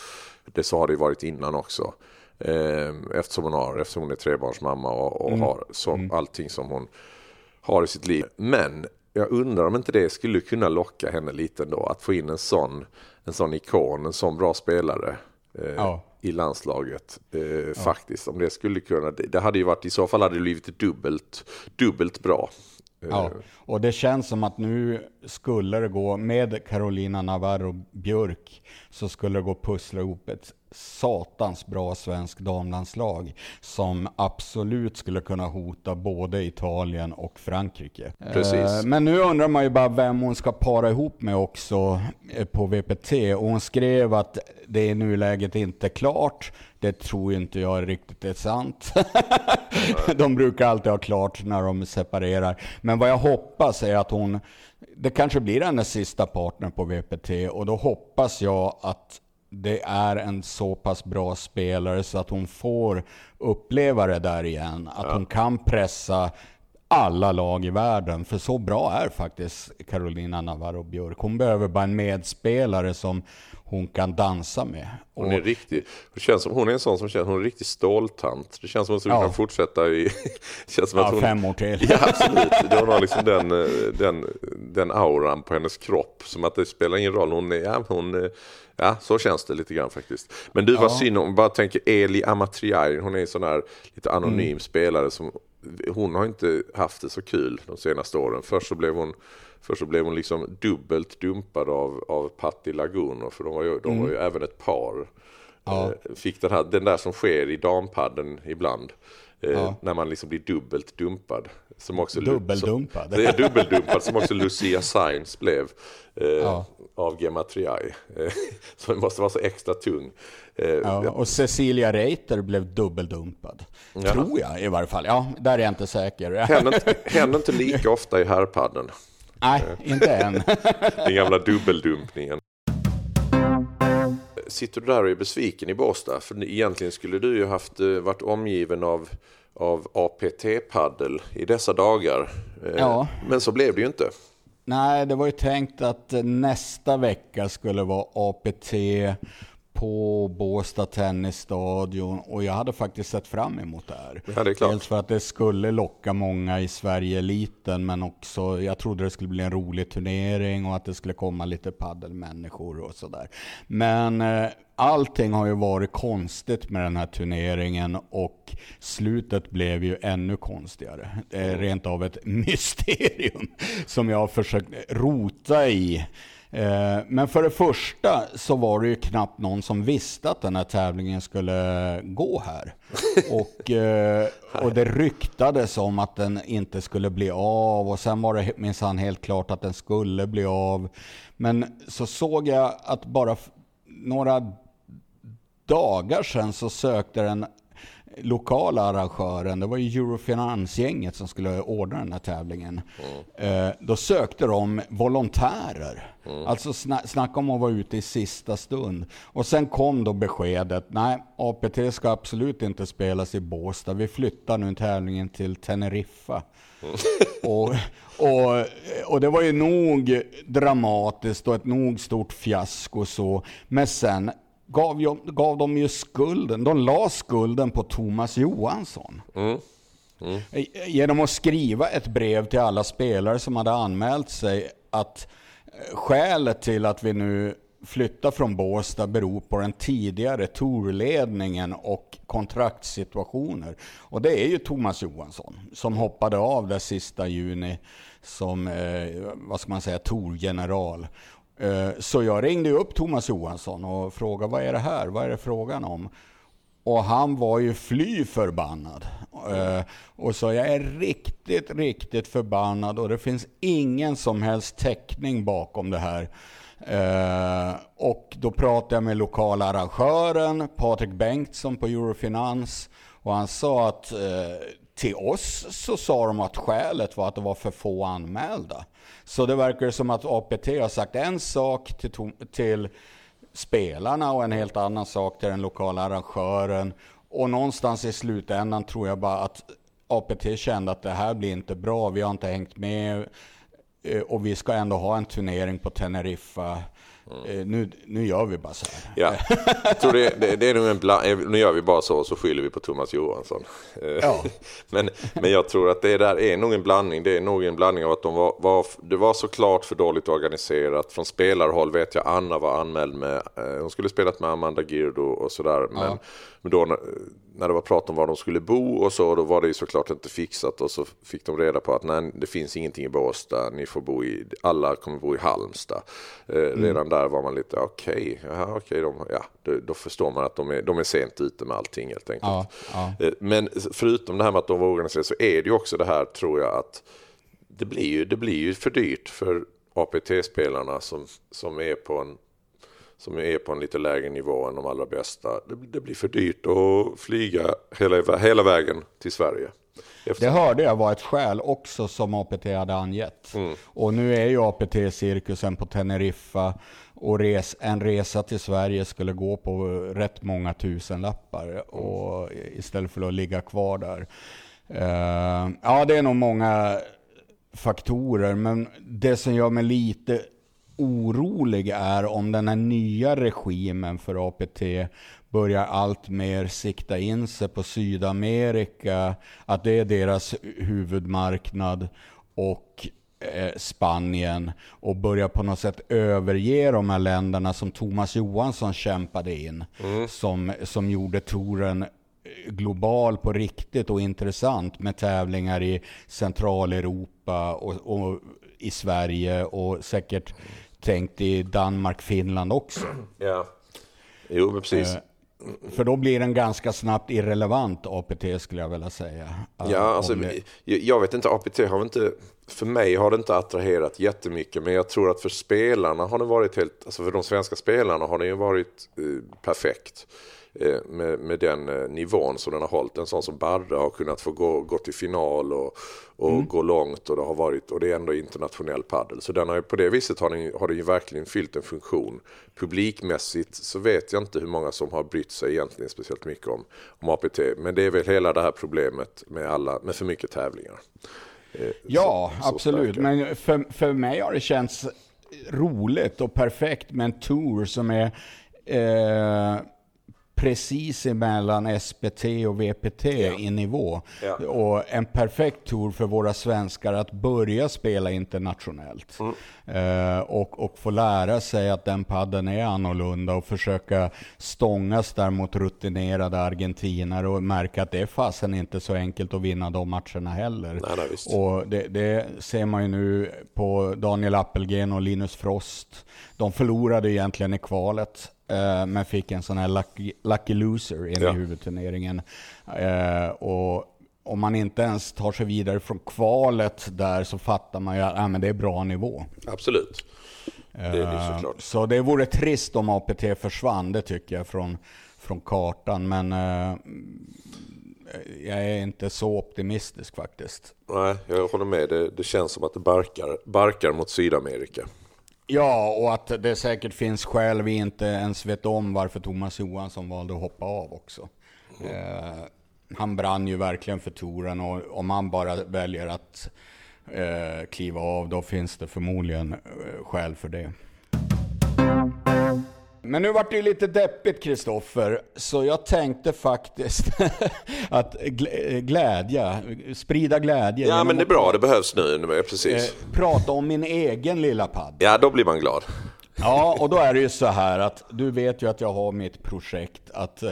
Det så har det varit innan också. Eh, eftersom hon har, eftersom hon är trebarnsmamma och, och har så, allting som hon har i sitt liv. Men jag undrar om inte det skulle kunna locka henne lite ändå, att få in en sån, en sån ikon, en sån bra spelare. Eh, Ja. i landslaget eh, faktiskt. Om det skulle kunna, det, det hade ju varit, i så fall hade det blivit dubbelt, dubbelt bra. Eh, Ja, och det känns som att nu skulle det gå, med Carolina Navarro Björk, så skulle det gå att pussla ihop ett satans bra svensk damlandslag som absolut skulle kunna hota både Italien och Frankrike. Precis. Eh, Men nu undrar man ju bara vem hon ska para ihop med också eh, på VPT. Och hon skrev att det i nuläget inte är klart. Det tror inte jag riktigt är sant. (laughs) de brukar alltid ha klart när de separerar. Men vad jag hoppas är att hon, det kanske blir hennes sista partner på VPT och då hoppas jag att det är en så pass bra spelare så att hon får uppleva det där igen. Att hon kan pressa alla lag i världen. För så bra är faktiskt Carolina Navarro Björk. Hon behöver bara en medspelare som hon kan dansa med. Hon är riktig, det känns som, hon är en sån som känns, hon är en riktig ståltant. Det känns som att hon Ja. kunna fortsätta i, (laughs) känns som Ja, att hon, fem år till. (laughs) Ja, absolut. Hon har liksom den, eh, den, den auran på hennes kropp. Som att det spelar ingen roll. Hon är, ja, hon, eh, ja, så känns det lite grann faktiskt. Men du, vad synd om, bara tänker Eli Amatriai. Hon är en sån här lite anonym Mm. spelare som, hon har inte haft det så kul de senaste åren. Först så blev hon Först så blev hon liksom dubbelt dumpad av, av Patti Laguno för de var ju, de var ju även ett par. Mm. Ja. Eh, Fick den, här, den där som sker i dampadden ibland. Eh, Ja. När man liksom blir dubbelt dumpad. Som också, Dubbeldumpad. Som, det är dubbeldumpad som också Lucia Sainz blev. Eh, Ja. Av Gematriai. Eh, (laughs) så den måste vara så extra tung. Eh, Ja, och Cecilia Reiter blev dubbeldumpad. Tror jag i varje fall. Ja, där är jag inte säker. (laughs) Händer inte, händer inte lika ofta i herrpadden. Nej, inte än. (laughs) Den gamla dubbeldumpningen. Sitter du där och är besviken i Båstad? För egentligen skulle du ju haft eh, varit omgiven av, av APT-paddel i dessa dagar. Eh, Ja. Men så blev det ju inte. Nej, det var ju tänkt att nästa vecka skulle vara APT på Båstad Tennisstadion och jag hade faktiskt sett fram emot det här. Ja, det. Dels för att det skulle locka många i Sverige-eliten men också jag trodde det skulle bli en rolig turnering och att det skulle komma lite paddelmänniskor och sådär. Men eh, allting har ju varit konstigt med den här turneringen och slutet blev ju ännu konstigare. Det är rent av ett (laughs) mysterium som jag har försökt rota i. Eh, Men för det första så var det ju knappt någon som visste att den här tävlingen skulle gå här. (laughs) Och, eh, och det ryktades om att den inte skulle bli av och sen var det minsann helt klart att den skulle bli av. Men så såg jag att bara några dagar sedan så sökte den lokala arrangören, det var ju Eurofinansgänget som skulle ordna den här tävlingen. Eh, då sökte de volontärer. Alltså sna- snacka om att vara ute i sista stund. Och sen kom då beskedet, nej APT ska absolut inte spelas i Båstad. Vi flyttar nu tävlingen till Teneriffa. och, och, och det var ju nog dramatiskt och ett nog stort fiasko så. Men sen gav, ju, gav de ju skulden, de la skulden på Thomas Johansson. Genom att skriva ett brev till alla spelare som hade anmält sig att eh, skälet till att vi nu flyttar från Båstad beror på den tidigare tourledningen och kontraktssituationer. Och det är ju Thomas Johansson som hoppade av där sista juni som, eh, vad ska man säga, tourgeneral. Eh, så jag ringde upp Thomas Johansson och frågade vad är det här? Vad är det frågan om? Och han var ju fly förbannad. Eh, och sa jag är riktigt, riktigt förbannad och det finns ingen som helst täckning bakom det här. Eh, och då pratade jag med lokala arrangören, Patrik Bengtsson på Eurofinans. Och han sa att till oss så sa de att skälet var att det var för få anmälda. Så det verkar som att APT har sagt en sak till, till spelarna och en helt annan sak till den lokala arrangören. Och någonstans i slutändan tror jag bara att APT kände att det här blir inte bra, vi har inte hängt med eh, och vi ska ändå ha en turnering på Teneriffa. Eh, Nu, nu gör vi bara så här. Ja, jag tror det, det, det är nog en bland, nu gör vi bara så och så skyller vi på Thomas Johansson. Eh, Ja. (laughs) Men, men jag tror att det där är nog en blandning. Det är nog en blandning av att de var, var, det var såklart för dåligt organiserat. Från spelarhåll vet jag Anna var anmäld med, eh, hon skulle spelat med Amanda Girdo och sådär. Men, men då när, det var prat om var de skulle bo och så, då var det ju såklart inte fixat. Och så fick de reda på att nej, det finns ingenting i Båstad, ni får bo i, alla kommer bo i Halmstad. Eh, Redan där var man lite, okej, okay, de, ja, då, då förstår man att de är, de är sent ute med allting helt enkelt. Ja, ja. Eh, Men förutom det här med att de var organiserade så är det ju också det här tror jag att det blir ju, det blir ju för dyrt för APT-spelarna som, som, är på en, som är på en lite lägre nivå än de allra bästa. Det, blir för dyrt att flyga hela, hela vägen till Sverige. Efter, Det hörde jag var ett skäl också som APT hade angett. Och nu är ju APT-cirkusen på Teneriffa och res, en resa till Sverige skulle gå på rätt många tusenlappar och istället för att ligga kvar där. Eh, ja, det är nog många faktorer, men det som gör mig lite orolig är om den här nya regimen för APT börjar allt mer sikta in sig på Sydamerika, att det är deras huvudmarknad och eh, Spanien och börjar på något sätt överge de här länderna som Thomas Johansson kämpade in, som, som gjorde touren global på riktigt och intressant med tävlingar i Centraleuropa och, och i Sverige och säkert tänkt i Danmark, Finland också. ja. Jo, men precis. Eh, För då blir den ganska snabbt irrelevant APT skulle jag vilja säga. Ja, Eh, alltså, om det- jag, vet inte, APT har inte, för mig har det inte attraherat jättemycket, men jag tror att för spelarna har det varit helt, alltså för de svenska spelarna har det ju varit eh, perfekt. Eh, med, med den eh, nivån som den har hållit. En sån som Barre har kunnat få gå, gå till final och, och gå långt och det har varit, och det är ändå internationell paddel. Så den har, på det viset har den, har den ju verkligen fyllt en funktion. Publikmässigt så vet jag inte hur många som har brytt sig egentligen speciellt mycket om, om APT. Men det är väl hela det här problemet med, alla, med för mycket tävlingar. Eh, Ja, så- så absolut. starka. Men för, för mig har det känts roligt och perfekt med en tour som är eh, precis emellan SPT och VPT i nivå. Ja. Och en perfekt tour för våra svenskar att börja spela internationellt. Eh, och, och få lära sig att den padden är annorlunda och försöka stångas där mot rutinerade argentinare och märka att det är fasen inte så enkelt att vinna de matcherna heller. Nej, nej. Och det, det ser man ju nu på Daniel Appelgren och Linus Frost. De förlorade egentligen i kvalet, eh, men fick en sån här lucky, lucky loser in Ja. i huvudturneringen. Eh, och om man inte ens tar sig vidare från kvalet där så fattar man ju att ah, men det är bra nivå. Absolut. Det är det Eh, såklart. Så det vore trist om APT försvann, det tycker jag, från, från kartan. Men jag är inte så optimistisk faktiskt. Nej, jag håller med. Det, det känns som att det barkar, barkar mot Sydamerika. Ja, och att det säkert finns skäl vi inte ens vet om varför Thomas Johansson valde att hoppa av också. Eh, han brann ju verkligen för touren och om han bara väljer att eh, kliva av då finns det förmodligen eh, skäl för det. Men nu vart det ju lite deppigt Kristoffer, så jag tänkte faktiskt (laughs) att glä- glädja, sprida glädje. Ja, men det är bra. Det behövs nu. nu, Precis. eh, Prata om min egen lilla padd. Ja, då blir man glad. Ja, och då är det ju så här att du vet ju att jag har mitt projekt att eh,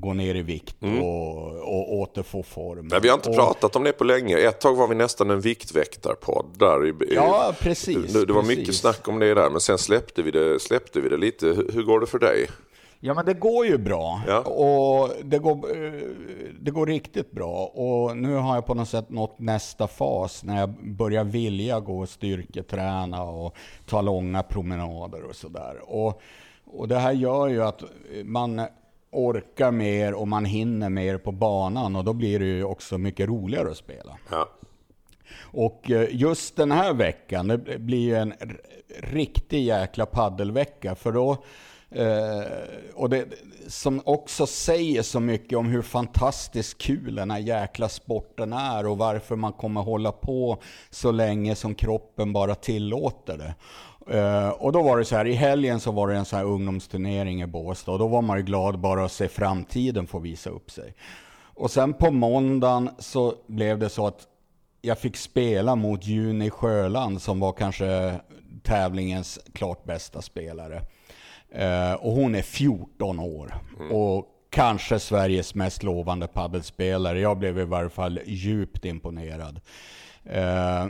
gå ner i vikt och, och återfå form. Men vi har inte och, pratat om det på länge. Ett tag var vi nästan en viktväktarpodd där. I, Ja, precis. det, det var precis. mycket snack om det där, men sen släppte vi det, släppte vi det lite. Hur, hur går det för dig? Ja, men det går ju bra. Ja. Och det går, eh, det går riktigt bra. Och nu har jag på något sätt nått nästa fas när jag börjar vilja gå och styrketräna och ta långa promenader och sådär. Och, och det här gör ju att man orkar mer och man hinner mer på banan och då blir det ju också mycket roligare att spela. Ja. Och eh, just den här veckan, det blir ju en riktig jäkla paddelvecka. För då, eh, och det som också säger så mycket om hur fantastiskt kul den här jäkla sporten är och varför man kommer hålla på så länge som kroppen bara tillåter det. Eh, och då var det så här, i helgen så var det en sån här ungdomsturnering i Båstad och då var man ju glad bara att se framtiden få visa upp sig. Och sen på måndagen så blev det så att jag fick spela mot Juni Sjöland som var kanske tävlingens klart bästa spelare. Eh, och hon är 14 år. Och kanske Sveriges mest lovande paddelspelare. Jag blev i varje fall djupt imponerad. Eh,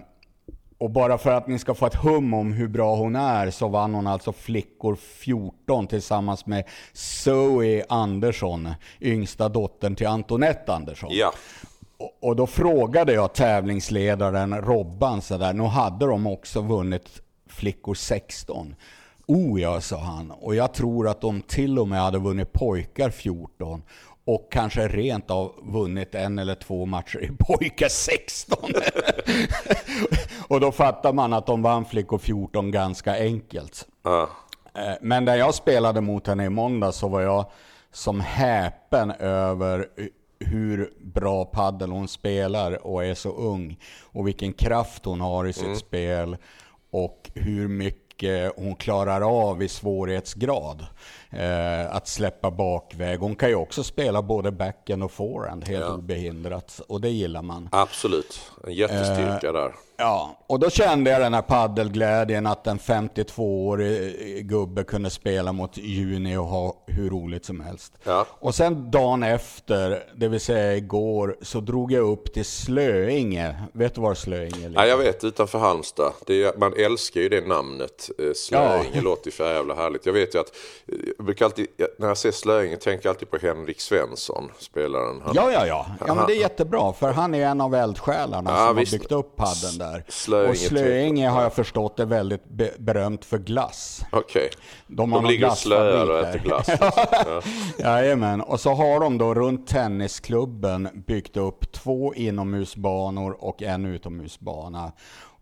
och bara för att ni ska få ett hum om hur bra hon är så vann hon alltså flickor 14 tillsammans med Zoe Andersson, yngsta dottern till Antonette Andersson. ja. Och- Och då frågade jag tävlingsledaren Robban sådär, nu hade de också vunnit flickor 16. Oh ja, sa han. Och jag tror att de till och med hade vunnit pojkar 14. Och kanske rent av vunnit en eller två matcher i pojkar 16. (laughs) och då fattar man att de vann flickor 14 ganska enkelt. Eh, Men när jag spelade mot henne i måndag så var jag som häpen över hur bra paddel hon spelar och är så ung. Och vilken kraft hon har i sitt spel. Och hur mycket hon klarar av i svårighetsgrad. Eh, att släppa bakväg. Hon kan ju också spela både backhand och forehand helt Ja. obehindrat. Och det gillar man. Absolut. En jättestyrka där. Ja, och då kände jag den här paddelglädjen att en 52-årig gubbe kunde spela mot Juni och ha hur roligt som helst. Ja. Och sen dagen efter, det vill säga igår, så drog jag upp till Slöinge. Vet du var Slöinge ligger? Ja, jag vet, utanför Halmstad. Är, man älskar ju det namnet. Eh, Slöinge Ja. låter ju för jävla härligt. Jag vet ju att, eh, jag brukar alltid, när jag ser Slöinge tänker jag alltid på Henrik Svensson, spelaren. Han, Ja, ja, ja. ja men det är jättebra, för han är en av eldsjälarna Ja, som visst. har byggt upp padden där. Slöinge och Slöinge har jag förstått är väldigt be- berömt för glass. Okej. De, De någon ligger slöar och äter glass. (laughs) Ja. Jajamän, och så har de då runt tennisklubben byggt upp två inomhusbanor och en utomhusbana.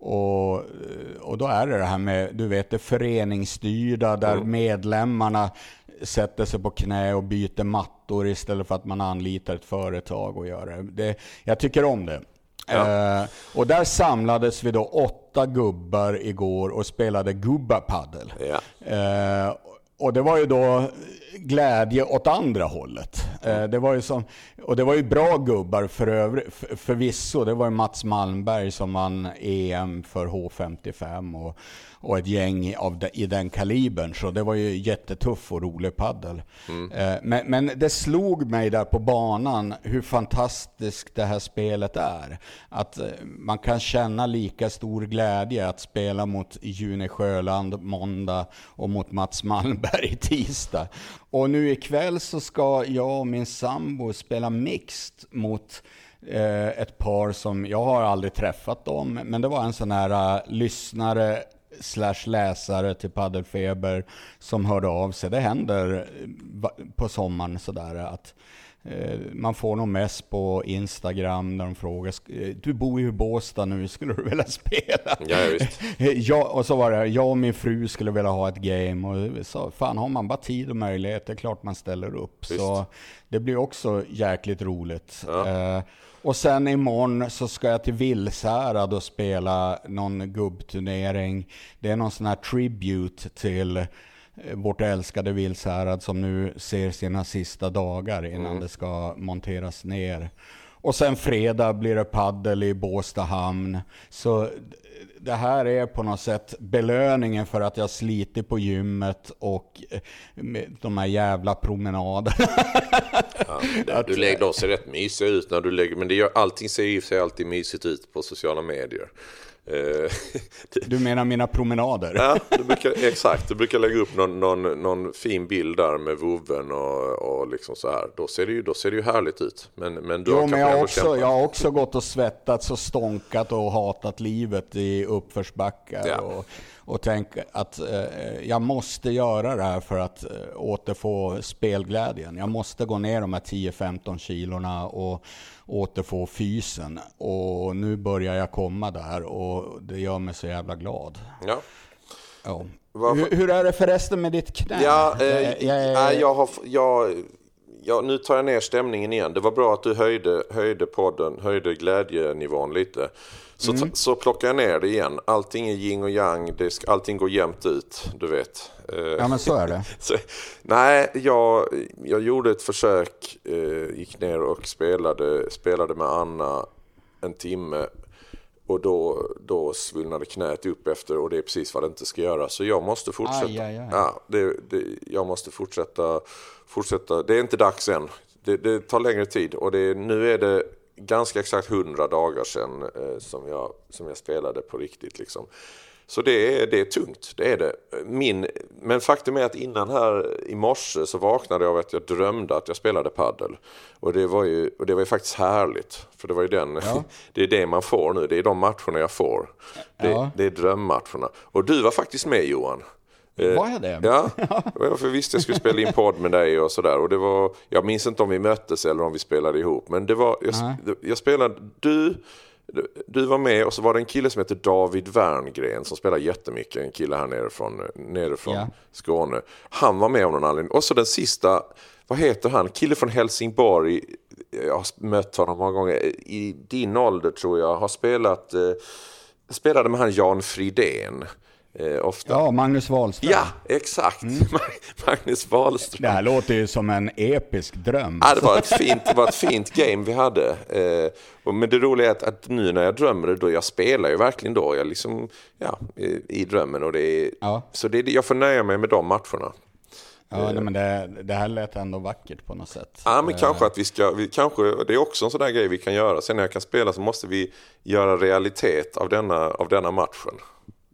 Och, och då är det det här med, du vet det föreningsstyrda där Mm. medlemmarna sätter sig på knä och byter mattor istället för att man anlitar ett företag och gör det. det jag tycker om det. Eh, och där samlades vi då åtta gubbar igår och spelade gubbapaddel. Ja. Eh, och det var ju då glädje åt andra hållet. Eh, det var ju som, och det var ju bra gubbar för övrig, för, förvisso. Det var ju Mats Malmberg som vann EM för H55 och, och ett gäng av de, i den kalibern. Så det var ju jättetuff och rolig paddel. Eh, men, men det slog mig där på banan hur fantastiskt det här spelet är. Att eh, man kan känna lika stor glädje att spela mot June Sjöland måndag och mot Mats Malmberg (laughs) tisdag. Och nu ikväll så ska jag och min sambo spela mixed mot eh, ett par som, jag har aldrig träffat dem, men det var en sån här uh, lyssnare slash läsare till Paddelfeber som hörde av sig. Det händer på sommaren sådär att man får någon mess på Instagram där de frågar "Sk- eh, Du bor ju i Båstad nu, skulle du vilja (laughs) spela? Ja, visst. (laughs) Ja, och så var det, jag och min fru skulle vilja ha ett game och sa, fan har man bara tid och möjlighet, det är klart man ställer upp. Visst. Så det blir också jäkligt roligt. Eh, och sen imorgon så ska jag till Vilshärad och spela någon gubbturnering. Det är någon sån här tribute till eh, vårt älskade Vilshärad som nu ser sina sista dagar innan det ska monteras ner. Och sen fredag blir det paddel i Båstad hamn. Så det här är på något sätt belöningen för att jag slitit på gymmet och eh, de här jävla promenaderna. (laughs) Ja, (laughs) du lägger, de ser rätt mysiga ut när du lägger, men det gör, allting ser ju sig alltid mysigt ut på sociala medier. Eh, (laughs) Du menar mina promenader? Ja, du brukar, exakt. Du brukar lägga upp någon, någon, någon fin bild där med vovven och, och liksom så här. Då ser det ju, då ser det ju härligt ut. Men, men du Jo, har men jag också, jag har också gått och svettats och stånkat och hatat livet i uppförsbackar. Ja. Och, och tänkt att eh, jag måste göra det här för att eh, återfå spelglädjen. Jag måste gå ner de här 10-15 kilorna och återfå fysen. Och nu börjar jag komma där och det gör mig så jävla glad. Ja. Ja. Hur, hur är det förresten med ditt knä? Ja, eh, Jag- jag jag har, jag, ja, nu tar jag ner stämningen igen. Det var bra att du höjde, höjde podden, höjde glädjenivån lite. Så, Mm. så plockar jag ner det igen. Allting är yin och yang, det allting går jämnt ut, du vet. Eh, Ja, men så är det. (laughs) Så, nej, jag, jag gjorde ett försök, eh, gick ner och spelade, spelade med Anna en timme. Och då, då svullnade knät upp efter och det är precis vad det inte ska göra. Så jag måste fortsätta. Aj, aj, aj. Ja, det, det, jag måste fortsätta, fortsätta. Det är inte dags än. Det, det tar längre tid och det, nu är det ganska exakt 100 dagar sedan eh, som, jag, som jag spelade på riktigt. Liksom. Så det är, det är tungt, det är det. Min, men faktum är att innan här i morse så vaknade jag av att jag drömde att jag spelade paddel. Och det var ju, och det var ju faktiskt härligt. För det var ju den, (laughs) det är det man får nu, det är de matcherna jag får. Det, Ja. det är drömmatcherna. Och du var faktiskt med Johan. Eh, Var jag det? Ja, (laughs) för jag visste jag skulle spela in podd med dig och sådär. Och det var, jag minns inte om vi möttes eller om vi spelade ihop. Men det var, jag, jag spelade, du, du var med och så var det en kille som heter David Werngren som spelar jättemycket. En kille här nerifrån, nerifrån Ja. Skåne. Han var med av någon anledning. Och så den sista, vad heter han? Kille från Helsingborg. Jag har mött honom många gånger. I din ålder tror jag. Har spelat, eh, spelade med han Jan Fridén. Eh, ofta. Ja, Magnus Wahlström. Ja, exakt. (laughs) Magnus Wahlström. Det här låter ju som en episk dröm. Ja, det, var ett fint, det var ett fint game vi hade. Eh, och, men det roliga är att, att nu när jag drömmer då jag spelar ju verkligen då. Jag liksom, ja, i, i drömmen. Och det är, Ja. Så det, jag får nöja mig med de matcherna. Ja, nej, men det, det här lät ändå vackert på något sätt. Ja, men kanske att vi ska, vi, kanske, det är också en sån där grej vi kan göra. Sen när jag kan spela så måste vi göra realitet av denna, av denna matchen.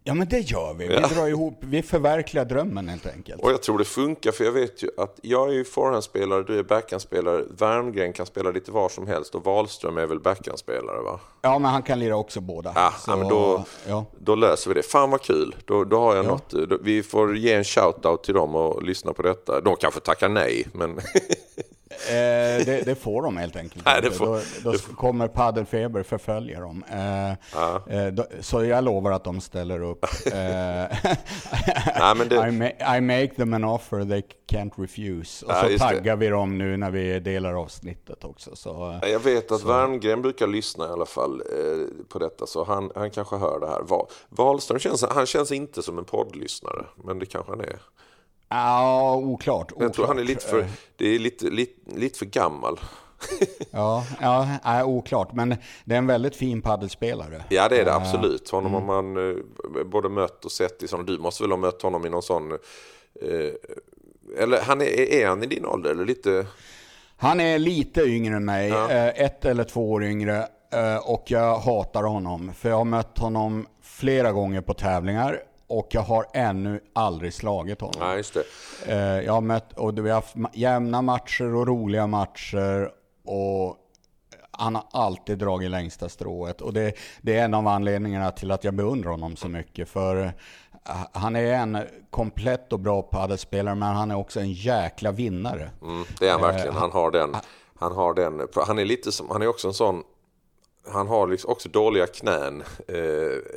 Ja, men det gör vi. Vi drar ihop, vi förverkligar drömmen helt enkelt. Och jag tror det funkar för jag vet ju att jag är ju forehandspelare, du är backhandspelare. Werngren kan spela lite var som helst och Wahlström är väl backhandspelare va? Ja, men han kan lira också båda. Ja, Så, ja, men då, ja. då löser vi det. Fan vad kul. Då, då har jag något. Då, vi får ge en shout-out till dem och lyssna på detta. De kanske tackar nej, men (laughs) Eh, det, det får de helt enkelt Nej, det får- Då, då det kommer paddelfeber förfölja dem. Eh, eh, då, så jag lovar att de ställer upp. (laughs) Eh, Nej, det- (laughs) I, ma- I make them an offer they can't refuse. Och Ja, så taggar vi dem nu när vi delar avsnittet också. Så, jag vet att Werngren brukar lyssna i alla fall eh, på detta. Så han, han kanske hör det här. Wahlström känns, han känns inte som en poddlyssnare. Men det kanske han är. Ja, oklart. Jag tror han är oklart. lite för, Eh, det är lite, lite, lite för gammal. (laughs) Ja, ja oklart. Men det är en väldigt fin paddelspelare. Ja det är det absolut. Honom har man eh, både mött och sett i sådana. Du måste väl ha mött honom i någon sån... Eh, eller han är, är han i din ålder eller lite... Han är lite yngre än mig, eh, ett eller två år yngre. eh, Och jag hatar honom. För jag har mött honom flera gånger på tävlingar. Och jag har ännu aldrig slagit honom. Nej just det. Eh, Jag har mött, och vi har haft jämna matcher och roliga matcher. Och han har alltid dragit längsta strået. Och det, det är en av anledningarna till att jag beundrar honom så mycket. För eh, han är en komplett och bra paddelspelare, men han är också en jäkla vinnare. Mm, det är han verkligen. Han har den. Han har den. Han är lite som, han är också en sån han har liksom också dåliga knän, eh,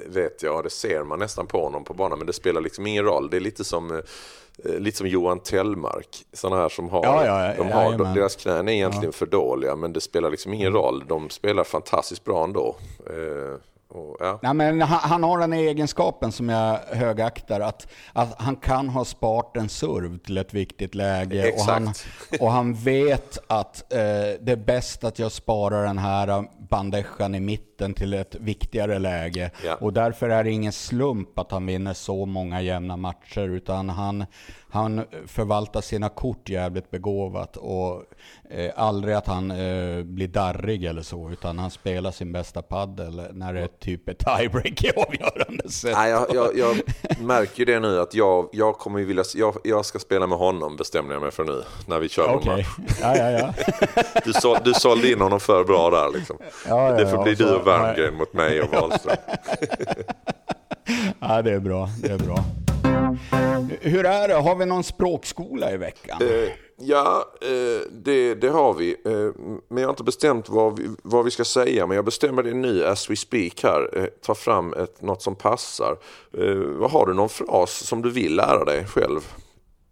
vet jag. Det ser man nästan på honom på banan. Men det spelar liksom ingen roll. Det är lite som, eh, lite som Johan Tellmark. Sådana här som har, Ja, ja, de har jajamän. deras knän är egentligen för dåliga. Men det spelar liksom ingen roll. De spelar fantastiskt bra ändå. Eh, och, ja. Nej, men han, han har den egenskapen som jag högaktar, att, att han kan ha sparat en serv till ett viktigt läge. Och han, Exakt. (laughs) och han vet att eh, det är bäst att jag sparar den här bandejan i mitten till ett viktigare läge. Ja. Och därför är det ingen slump att han vinner så många jämna matcher, utan han, han förvaltar sina kort jävligt begåvat. Och eh, aldrig att han eh, blir darrig eller så, utan han spelar sin bästa paddel när det är typ ett tiebreak i avgörande set. Nej, jag, jag, jag (laughs) märker det nu att jag, jag kommer ju vilja, jag, jag ska spela med honom bestämde jag mig för nu. När vi kör Okej, match. ja ja ja. (laughs) Du, så, du sålde in honom för bra där liksom. Ja, ja, det får ja, bli så- du och Werngren mot mig och Wahlström. (laughs) ja, det är bra. Det är bra. Hur är det? Har vi någon språkskola i veckan? Eh, ja, eh, det, det har vi. Eh, men jag har inte bestämt vad vi, vad vi ska säga. Men jag bestämmer det nu as we speak här. Eh, ta fram ett, något som passar. Eh, vad har du någon fras som du vill lära dig själv?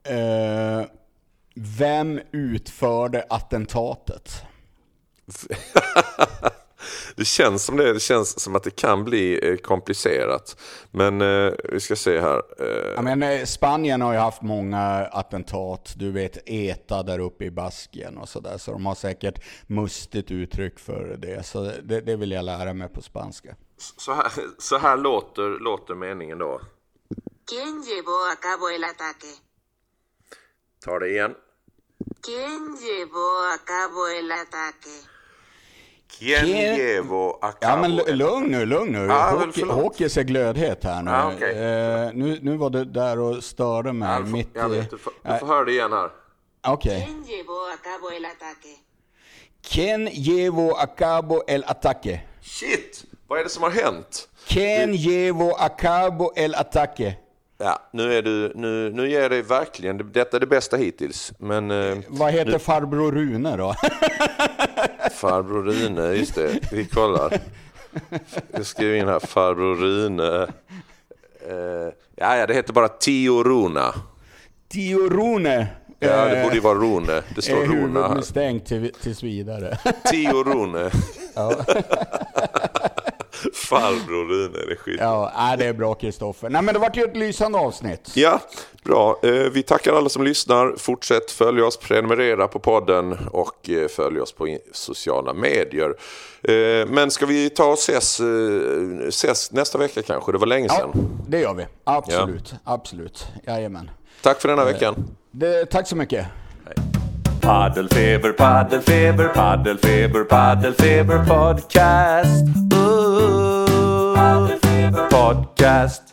Eh, vem utförde attentatet? (laughs) Det känns som det. Det känns som att det kan bli eh, komplicerat. Men eh, vi ska se här. Eh, Jag menar, Spanien har ju haft många attentat. Du vet ETA där uppe i Baskien och sådär. Så de har säkert mustigt uttryck för det. Så det, det vill jag lära mig på spanska. så, här, så här låter, låter meningen då. ¿Quién llevó a cabo el ataque? Tar det igen. ¿Quién llevó a cabo el ataque? Quien Quien- llevo a Ja men lugn nu, lugn nu. Väl, Hockey, förlåt. hockey ser glödhet här nu. Ja, okej. eh, nu. Nu var det där och störde mig. Du får- mitt jag vet, du, får, du får höra det igen här. Okej. ¿Quién llevó a cabo el ataque? Quien llevo a cabo el ataque? Shit! Vad är det som har hänt? Quien llevo a cabo el ataque? Ja, nu är du, nu, nu ger jag dig verkligen, detta är det bästa hittills. Men eh, Vad heter farbror Rune då? (laughs) farbror Rune, just det, vi kollar. Jag skriver in här, farbror Rune. Eh, ja, ja, det heter bara Tio Runa. Tio Rune. Ja, det eh, borde ju vara Rune. Det står är Runa här. huvudmisstänkt till, tills vidare. Tio Rune. (laughs) farbror Rune, det är skit. ja, nej, det är bra Kristoffer. Nej men det vart ju ett lysande avsnitt. Ja, bra. Eh, Vi tackar alla som lyssnar. Fortsätt följa oss, prenumerera på podden och eh, följ oss på sociala medier. Eh, Men ska vi ta och ses, ses nästa vecka kanske? Det var länge Ja, sedan. det gör vi. Absolut. Absolut. Jajamän. Tack för denna veckan. Det, tack så mycket. Paddelfeber, paddelfeber, paddelfeber, paddelfeber podcast. Ooh, podcast.